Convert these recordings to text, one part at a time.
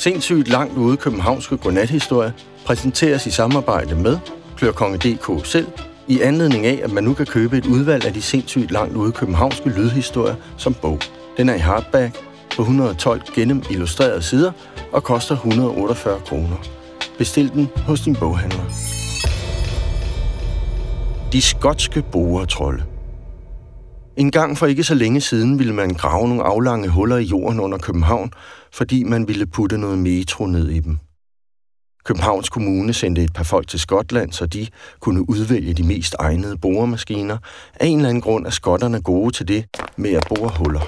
Sindssygt langt ude københavnske godnathistorie præsenteres i samarbejde med Klørkonge.dk selv, i anledning af, at man nu kan købe et udvalg af de sindssygt langt ude københavnske lydhistorier som bog. Den er i hardback på 112 gennem illustrerede sider og koster 148 kroner. Bestil den hos din boghandler. De skotske boretrolde. En gang for ikke så længe siden ville man grave nogle aflange huller i jorden under København, fordi man ville putte noget metro ned i dem. Københavns Kommune sendte et par folk til Skotland, så de kunne udvælge de mest egnede boremaskiner. Af en eller anden grund er skotterne gode til det med at bore huller.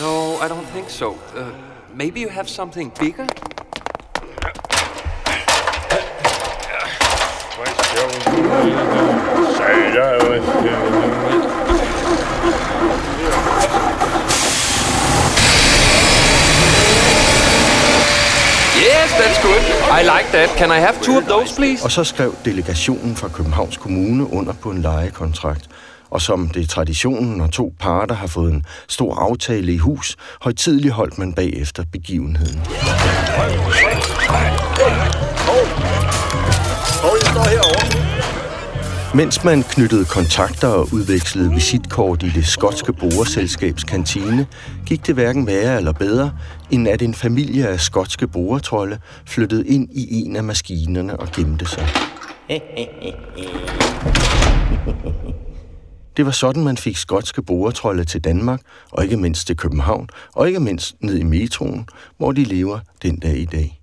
No, I don't think so. Uh, maybe you have something bigger? Yes, that's good. I like that. Can I have two of those, please? Og så skrev delegationen fra Københavns Kommune under på en lejekontrakt. Og som det er traditionen, når to parter har fået en stor aftale i hus, højtidligt holdt man bagefter begivenheden. Mens man knyttede kontakter og udvekslede visitkort i det skotske boreselskabs kantine, gik det hverken værre eller bedre, end at en familie af skotske boretrolde flyttede ind i en af maskinerne og gemte sig. Det var sådan, man fik skotske boretrolde til Danmark, og ikke mindst til København, og ikke mindst ned i metroen, hvor de lever den dag i dag.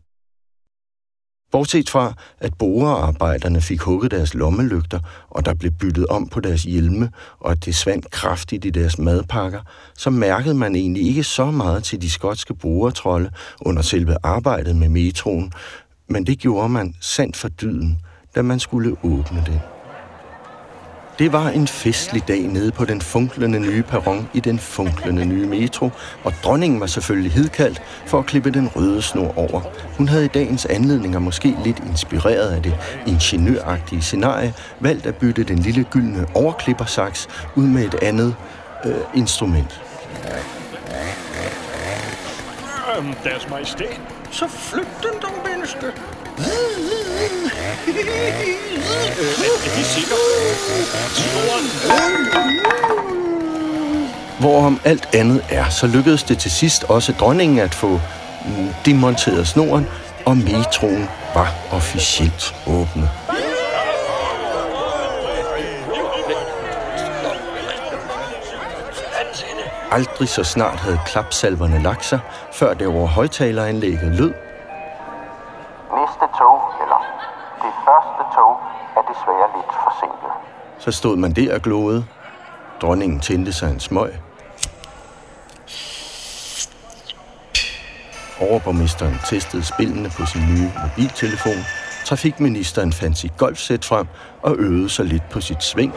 Bortset fra, at borearbejderne fik hugget deres lommelygter, og der blev byttet om på deres hjelme, og at det svandt kraftigt i deres madpakker, så mærkede man egentlig ikke så meget til de skotske boretrolde under selve arbejdet med metroen, men det gjorde man sandt for dyden, da man skulle åbne den. Det var en festlig dag nede på den funklende nye perron i den funklende nye metro, og dronningen var selvfølgelig hidkaldt for at klippe den røde snor over. Hun havde i dagens anledninger måske lidt inspireret af det ingeniøragtige scenarie, valgt at bytte den lille gyldne overklippersaks ud med et andet øh, instrument. Deres majestæt. Så flyt den dog, menneske! Er de sikre? Hvorom alt andet er, så lykkedes det til sidst også dronningen at få mm, demonteret snoren, og metroen var officielt åbnet. Aldrig så snart havde klapsalverne lagt sig, før det over højtaleranlægget lød. Næste tog, eller det første tog, er desværre lidt forsinket. Så stod man der og glåede. Dronningen tændte sig en smøg. Overborgmesteren testede spillene på sin nye mobiltelefon. Trafikministeren fandt sit golfsæt frem og øvede sig lidt på sit sving.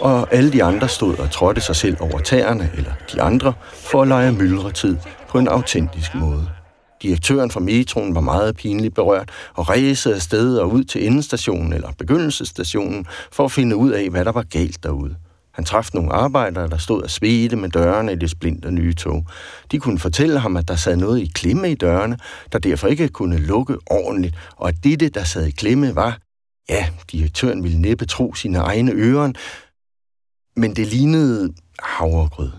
Og alle de andre stod og trådte sig selv over tæerne, eller de andre, for at lege myldretid på en autentisk måde. Direktøren fra metroen var meget pinligt berørt og ræsede afsted og ud til endestationen eller begyndelsestationen for at finde ud af, hvad der var galt derude. Han traf nogle arbejdere, der stod og svedte med dørene i det splinter nye tog. De kunne fortælle ham, at der sad noget i klemme i dørene, der derfor ikke kunne lukke ordentligt, og at dette, der sad i klemme, var... Ja, direktøren ville næppe tro sine egne ører, men det lignede havregrød.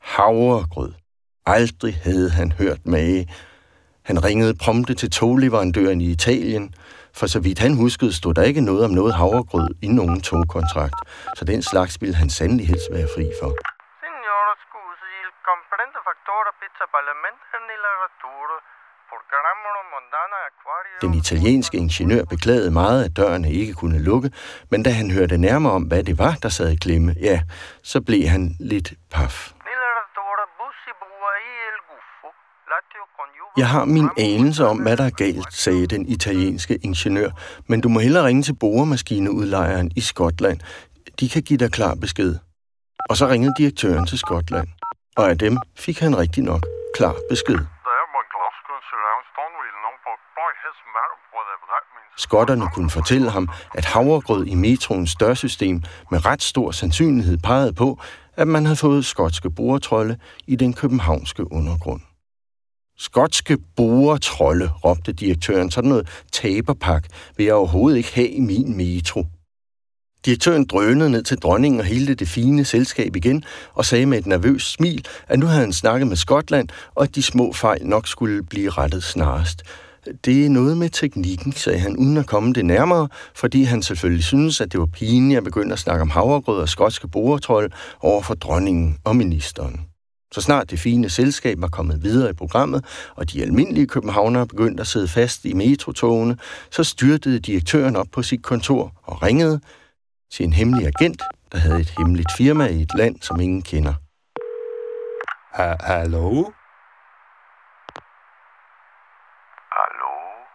Havregrød. Aldrig havde han hørt mage. Han ringede prompte til togleverandøren i Italien. For så vidt han huskede, stod der ikke noget om noget havregrød i nogen togkontrakt, så den slags ville han sandelig helst være fri for. Signor, scusi, il comprende fattore pizza nella acquario... Den italienske ingeniør beklagede meget, at dørene ikke kunne lukke, men da han hørte nærmere om, hvad det var, der sad i klemme, ja, så blev han lidt paf. Jeg har min anelse om, hvad der er galt, sagde den italienske ingeniør, men du må hellere ringe til boremaskineudlejeren i Skotland. De kan give dig klar besked. Og så ringede direktøren til Skotland. Og af dem fik han rigtig nok klar besked. Skotterne kunne fortælle ham, at havregrød i metroens dørsystem med ret stor sandsynlighed pegede på, at man havde fået skotske boretrolde i den københavnske undergrund. Skotske boretrolde, råbte direktøren. Sådan noget taberpak vil jeg overhovedet ikke have i min metro. Direktøren drønede ned til dronningen og hele det fine selskab igen og sagde med et nervøst smil, at nu havde han snakket med Skotland, og at de små fejl nok skulle blive rettet snarest. Det er noget med teknikken, sagde han, uden at komme det nærmere, fordi han selvfølgelig synes, at det var pinligt at begynde at snakke om havregrød og skotske boretrol over for dronningen og ministeren. Så snart det fine selskab var kommet videre i programmet, og de almindelige københavnere begyndte at sidde fast i metrotogene, så styrtede direktøren op på sit kontor og ringede til en hemmelig agent, der havde et hemmeligt firma i et land, som ingen kender. Hallo?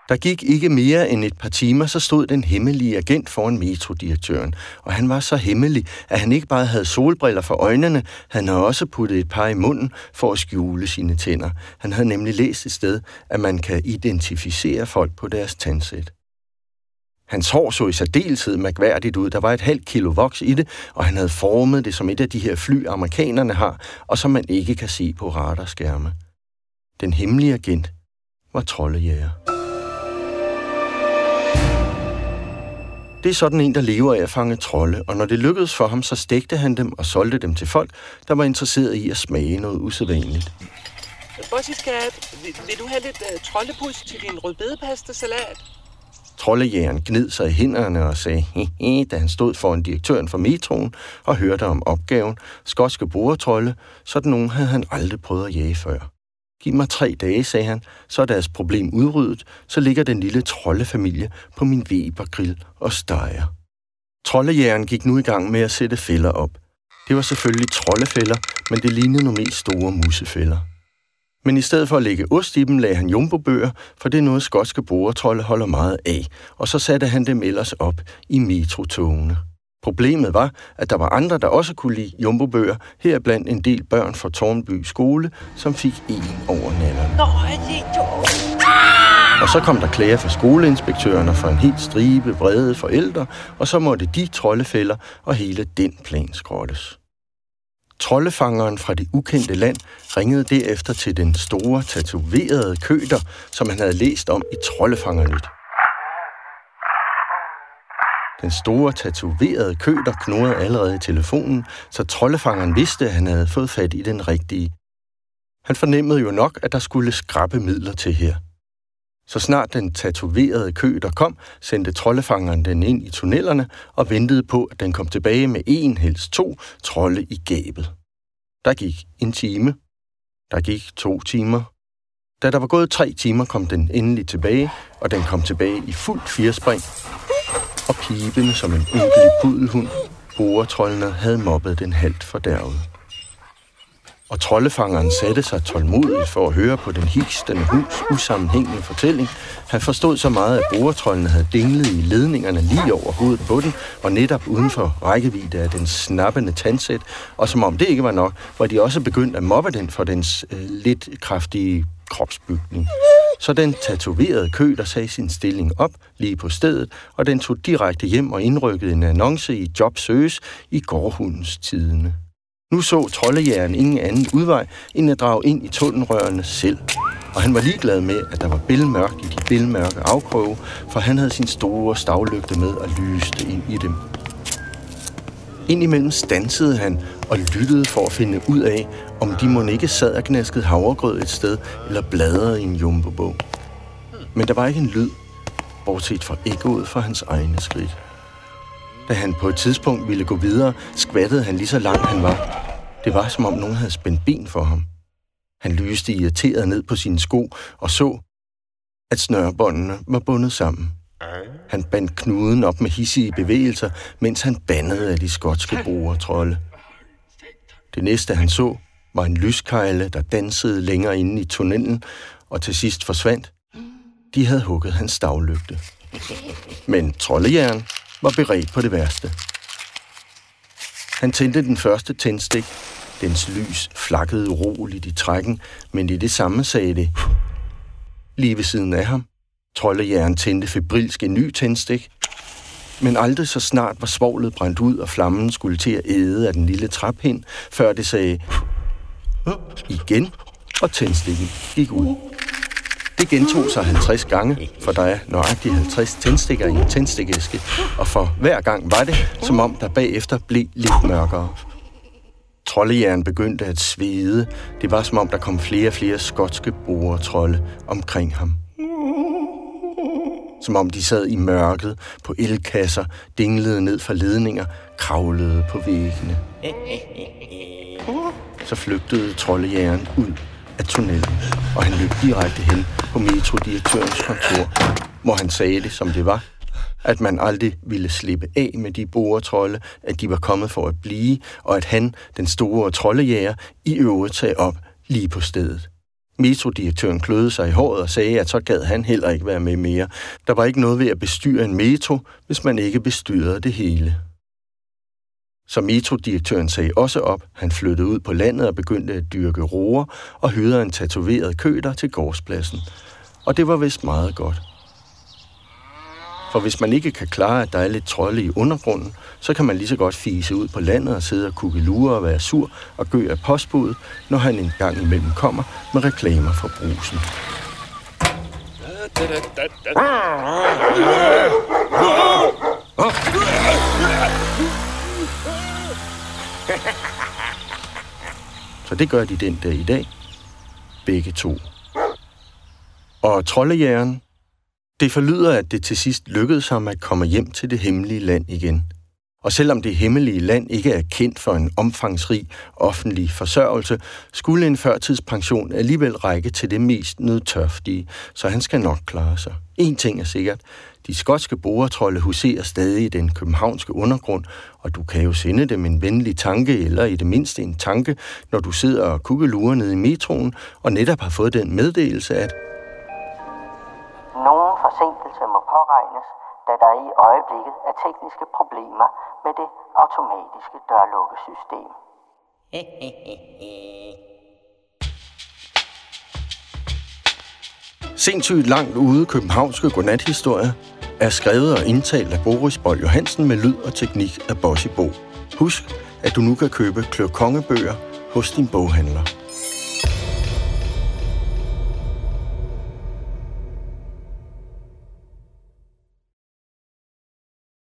Der gik ikke mere end et par timer, så stod den hemmelige agent foran metrodirektøren. Og han var så hemmelig, at han ikke bare havde solbriller for øjnene, han havde også puttet et par i munden for at skjule sine tænder. Han havde nemlig læst et sted, at man kan identificere folk på deres tandsæt. Hans hår så i særdeleshed mærkværdigt ud. Der var et halvt kilo voks i det, og han havde formet det som et af de her fly, amerikanerne har, og som man ikke kan se på radarskærme. Den hemmelige agent var troldejæger. Det er sådan en, der lever af at fange trolde, og når det lykkedes for ham, så stegte han dem og solgte dem til folk, der var interesseret i at smage noget usædvanligt. Bossiskat, vil, vil du have lidt uh, troldepus til din rødbedepasta-salat? Troldejægeren gnid sig i hænderne og sagde hehe, da han stod foran direktøren for metroen og hørte om opgaven, skotske boretrolde, sådan nogen havde han aldrig prøvet at jage før. Giv mig tre dage, sagde han, så er deres problem udryddet, så ligger den lille troldefamilie på min Weber-grill og steger. Troldejægeren gik nu i gang med at sætte fælder op. Det var selvfølgelig troldefælder, men det lignede nogle mest store musefælder. Men i stedet for at lægge ost i dem, lagde han jumbobøger, for det er noget skotske boretrolde holder meget af, og så satte han dem ellers op i metrotogene. Problemet var, at der var andre, der også kunne lide jumbobøger, heriblandt en del børn fra Tornby skole, som fik en over nallerne. Og så kom der klager fra skoleinspektørerne fra en helt stribe vrede forældre, og så måtte de troldefælder og hele den plan skrottes. Troldefangeren fra det ukendte land ringede derefter til den store, tatoverede køder, som han havde læst om i Troldefangernyt. Den store, tatoverede køder knurrede allerede i telefonen, så troldefangeren vidste, at han havde fået fat i den rigtige. Han fornemmede jo nok, at der skulle skrappe midler til her. Så snart den tatoverede køder kom, sendte troldefangeren den ind i tunnelerne og ventede på, at den kom tilbage med en, helst to, trolde i gabet. Der gik en time. Der gik to timer. Da der var gået tre timer, kom den endelig tilbage, og den kom tilbage i fuldt firespring. Og pibende som en ynkelig pudelhund, boretrollene havde mobbet den halvt fordærvet og troldefangeren satte sig tålmodigt for at høre på den hikstende hunds usammenhængende fortælling. Han forstod så meget, at boretrollene havde dinglet i ledningerne lige over hovedet på den, og netop uden for rækkevidde af den snappende tandsæt, og som om det ikke var nok, var de også begyndt at mobbe den for dens øh, lidt kraftige kropsbygning. Så den tatoverede kø, der sagde sin stilling op lige på stedet, og den tog direkte hjem og indrykkede en annonce i Job Søges i gårdhundens tidene. Nu så troldejæren ingen anden udvej, end at drage ind i tunnelrørene selv. Og han var ligeglad med, at der var bilmørkt i de bilmørke afkroge, for han havde sin store stavlygte med og lyste ind i dem. Indimellem stansede han og lyttede for at finde ud af, om de må ikke sad og gnaskede havregrød et sted eller bladrede i en jumbobog. Men der var ikke en lyd, bortset fra ekkoet fra hans egne skridt. Da han på et tidspunkt ville gå videre, skvattede han lige så langt han var. Det var, som om nogen havde spændt ben for ham. Han lyste irriteret ned på sine sko og så, at snørbåndene var bundet sammen. Han bandt knuden op med hissige bevægelser, mens han bandede af de skotske boretrolde. Det næste, han så, var en lyskejle, der dansede længere inde i tunnelen og til sidst forsvandt. De havde hugget hans stavlygte. Men troldejern var beredt på det værste. Han tændte den første tændstik. Dens lys flakkede uroligt i trækken, men i det samme sagde det. Lige ved siden af ham Troldejæren tændte febrilsk en ny tændstik, men aldrig så snart var svovlet brændt ud, og flammen skulle til at æde af den lille træpind, før det sagde igen, og tændstikken gik ud. Det gentog sig 50 gange, for der er nøjagtigt 50 tændstikker i en tændstikæske, og for hver gang var det, som om der bagefter blev lidt mørkere. Troldejern begyndte at svede. Det var som om, der kom flere og flere skotske trolde omkring ham. Som om de sad i mørket på elkasser, dinglede ned fra ledninger, kravlede på væggene. Så flygtede troldejægeren ud af tunnelen, og han løb direkte hen på metrodirektørens kontor, hvor han sagde det, som det var, at man aldrig ville slippe af med de boretrolde, at de var kommet for at blive, og at han, den store troldejæger, i øvrigt sagde op lige på stedet. Metrodirektøren kløede sig i håret og sagde, at så gad han heller ikke være med mere. Der var ikke noget ved at bestyre en metro, hvis man ikke bestyrede det hele. Så metrodirektøren sagde også op. Han flyttede ud på landet og begyndte at dyrke roer og hyrede en tatoveret køder til gårdspladsen. Og det var vist meget godt. For hvis man ikke kan klare, at der er lidt trolde i undergrunden, så kan man lige så godt fise ud på landet og sidde og kukke lure og være sur og gø af postbuddet, når han en gang imellem kommer med reklamer for brusen. Så det gør de den dag i dag. Begge to. Og troldejæren, det forlyder, at det til sidst lykkedes ham at komme hjem til det hemmelige land igen. Og selvom det hemmelige land ikke er kendt for en omfangsrig offentlig forsørgelse, skulle en førtidspension alligevel række til det mest nødtørftige, så han skal nok klare sig. En ting er sikkert, de skotske boretrolde huserer stadig i den københavnske undergrund, og du kan jo sende dem en venlig tanke, eller i det mindste en tanke, når du sidder og kukkelurer nede i metroen, og netop har fået den meddelelse, at Nogen forsinkelse må påregnes, da der i øjeblikket er tekniske problemer med det automatiske dørlukkesystem. Sindssygt langt ude københavnske godnathistorie er skrevet og indtalt af Boris Bold Johansen med lyd og teknik af Bossy Bo. Husk, at du nu kan købe Klør Kongebøger hos din boghandler.